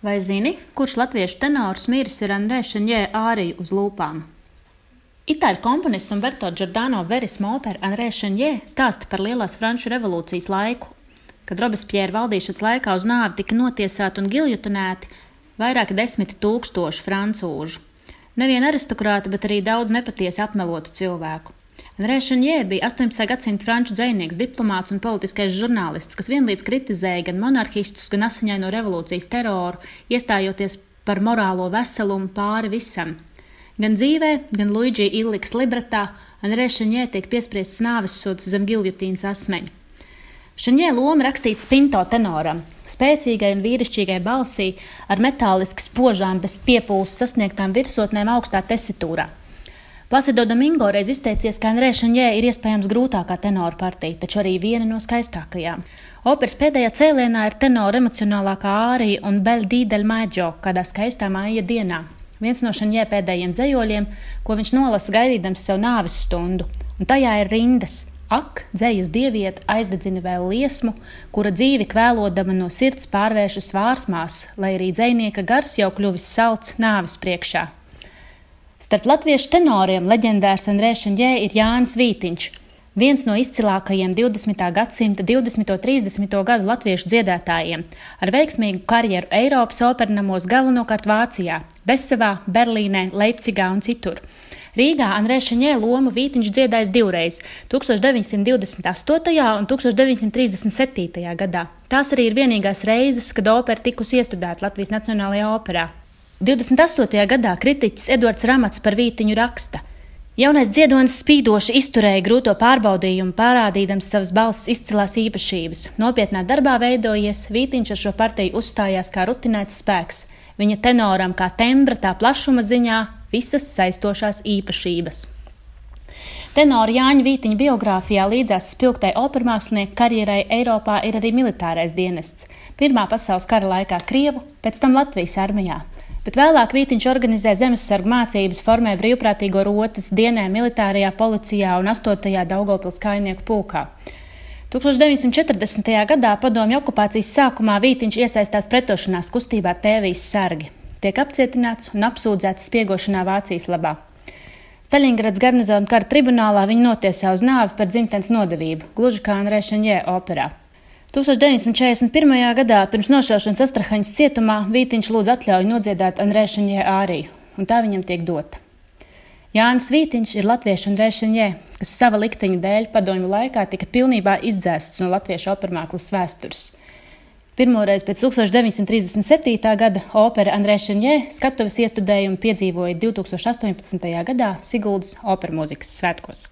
Vai zini, kurš latviešu tenors miris ar Andrē Šanjē āriju uz lūpām? Itāļu komponists Umberto Giordano verisma opera Andrē Šanjē stāsta par lielās franču revolūcijas laiku, kad Robespierre valdīšanas laikā uz nāvi tika notiesāti un giljotinēti vairāki desmiti tūkstoši francūžu. Nevien aristokrāti, bet arī daudz nepatiesi apmelotu cilvēku. Rēšanjē bija 18. gadsimta franču dzinieks, diplomāts un politiskais žurnālists, kas vienlīdz kritizēja gan monarhistus, gan asiņaino revolūcijas teroru, iestājoties par morālo veselumu pāri visam. Gan dzīvē, gan Luigi Illiks libretā Rēšanjē tiek piespriests nāves sods zem giljotīnas asmeņa. Šanjē loma rakstīta spinto tenoram, spēcīgai un vīrišķīgai balsī, ar metāliski spožām, bez piepūles sasniegtām virsotnēm augstā tesitūrā. Plasido Domingo reiz izteicies, ka Andrē Šanjē ir iespējams grūtākā tenora partija, taču arī viena no skaistākajām. Operas pēdējā cēlienā ir tenora emocionālākā ārija un Beldī del Maģo, kādā skaistā māja dienā. Viens no Šanjē pēdējiem dzējoļiem, ko viņš nolasa gaidīdams sev nāves stundu, un tajā ir rindas. Ak, dzējas dieviete aizdedzina vēl liesmu, kura dzīvi kvēlodama no sirds pārvēršas vārsmās, lai arī dzēnieka gars jau kļuvis salds nāves priekšā. Starp latviešu tenoriem leģendārs Andrēšanģē ir Jānis Vītiņš, viens no izcilākajiem 20. gadsimta 20. un 30. gadu latviešu dziedātājiem, ar veiksmīgu karjeru Eiropas opernamos galvenokārt Vācijā, Besavā, Berlīnē, Leipzigā un citur. Rīgā Andrēšanē lomu Vītiņš dziedājis divreiz - 1928. un 1937. gadā. Tās arī ir vienīgās reizes, kad opera tikusi iestudēta Latvijas Nacionālajā operā. 28. gadā kritiķis Edvards Ramats par Vītiņu raksta. Jaunais dziedonis spīdoši izturēja grūto pārbaudījumu, parādīdams savas balss izcilās īpašības. Nopietnā darbā veidojies, Vītiņš ar šo partiju uzstājās kā rutinēts spēks. Viņa tenoram kā tembra, tā plašuma ziņā visas saistošās īpašības. Tenora Jāņa Vītiņa biogrāfijā līdzās spilgtai opermākslinieku karjerai Eiropā ir arī militārais dienests. Pirmā pasaules kara laikā Krievu, pēc tam Latvijas armijā bet vēlāk Vītiņš organizē zemesargu mācības, formē brīvprātīgo rotas, dienē militārajā policijā un 8. Daugopils kainieku pulkā. 1940. gadā padomju okupācijas sākumā Vītiņš iesaistās pretošanās kustībā Tēvijas sargi. Tiek apcietināts un apsūdzēts spiegošanā Vācijas labā. Staļingrads garnizona kara tribunālā viņu notiesā uz nāvi par dzimtenes nodevību, gluži kā Anrēšanjē operā. 1941. gadā pirms nošaušanas Astrahaņas cietumā Vītiņš lūdz atļauju nodziedāt Andrēšanjē āriju, un tā viņam tiek dota. Jānis Vītiņš ir latviešu Andrēšanjē, kas sava likteņa dēļ padomju laikā tika pilnībā izdzēsts no latviešu opermāklas vēstures. Pirmoreiz pēc 1937. gada opera Andrēšanjē skatuves iestudējumu piedzīvoja 2018. gadā Siguldas opermūzikas svētkos.